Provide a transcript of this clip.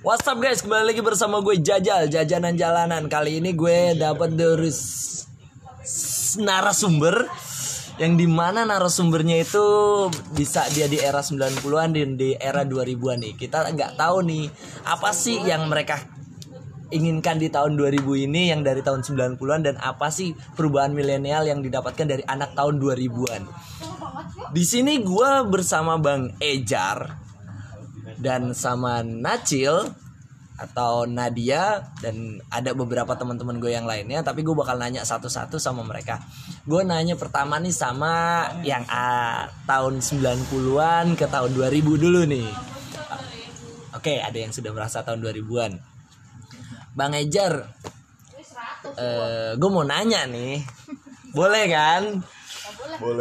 What's up guys, kembali lagi bersama gue Jajal, Jajanan Jalanan. Kali ini gue dapat dari narasumber Yang di mana narasumbernya itu bisa dia di era 90-an dan di era 2000-an nih. Kita nggak tahu nih, apa sih yang mereka inginkan di tahun 2000 ini yang dari tahun 90-an dan apa sih perubahan milenial yang didapatkan dari anak tahun 2000-an. Di sini gua bersama Bang Ejar dan sama Nacil atau Nadia dan ada beberapa teman-teman gue yang lainnya tapi gue bakal nanya satu-satu sama mereka. Gue nanya pertama nih sama yang ah, tahun 90-an ke tahun 2000 dulu nih. Oke, ada yang sudah merasa tahun 2000-an. Bang Ejar, eh gue mau nanya nih, boleh kan?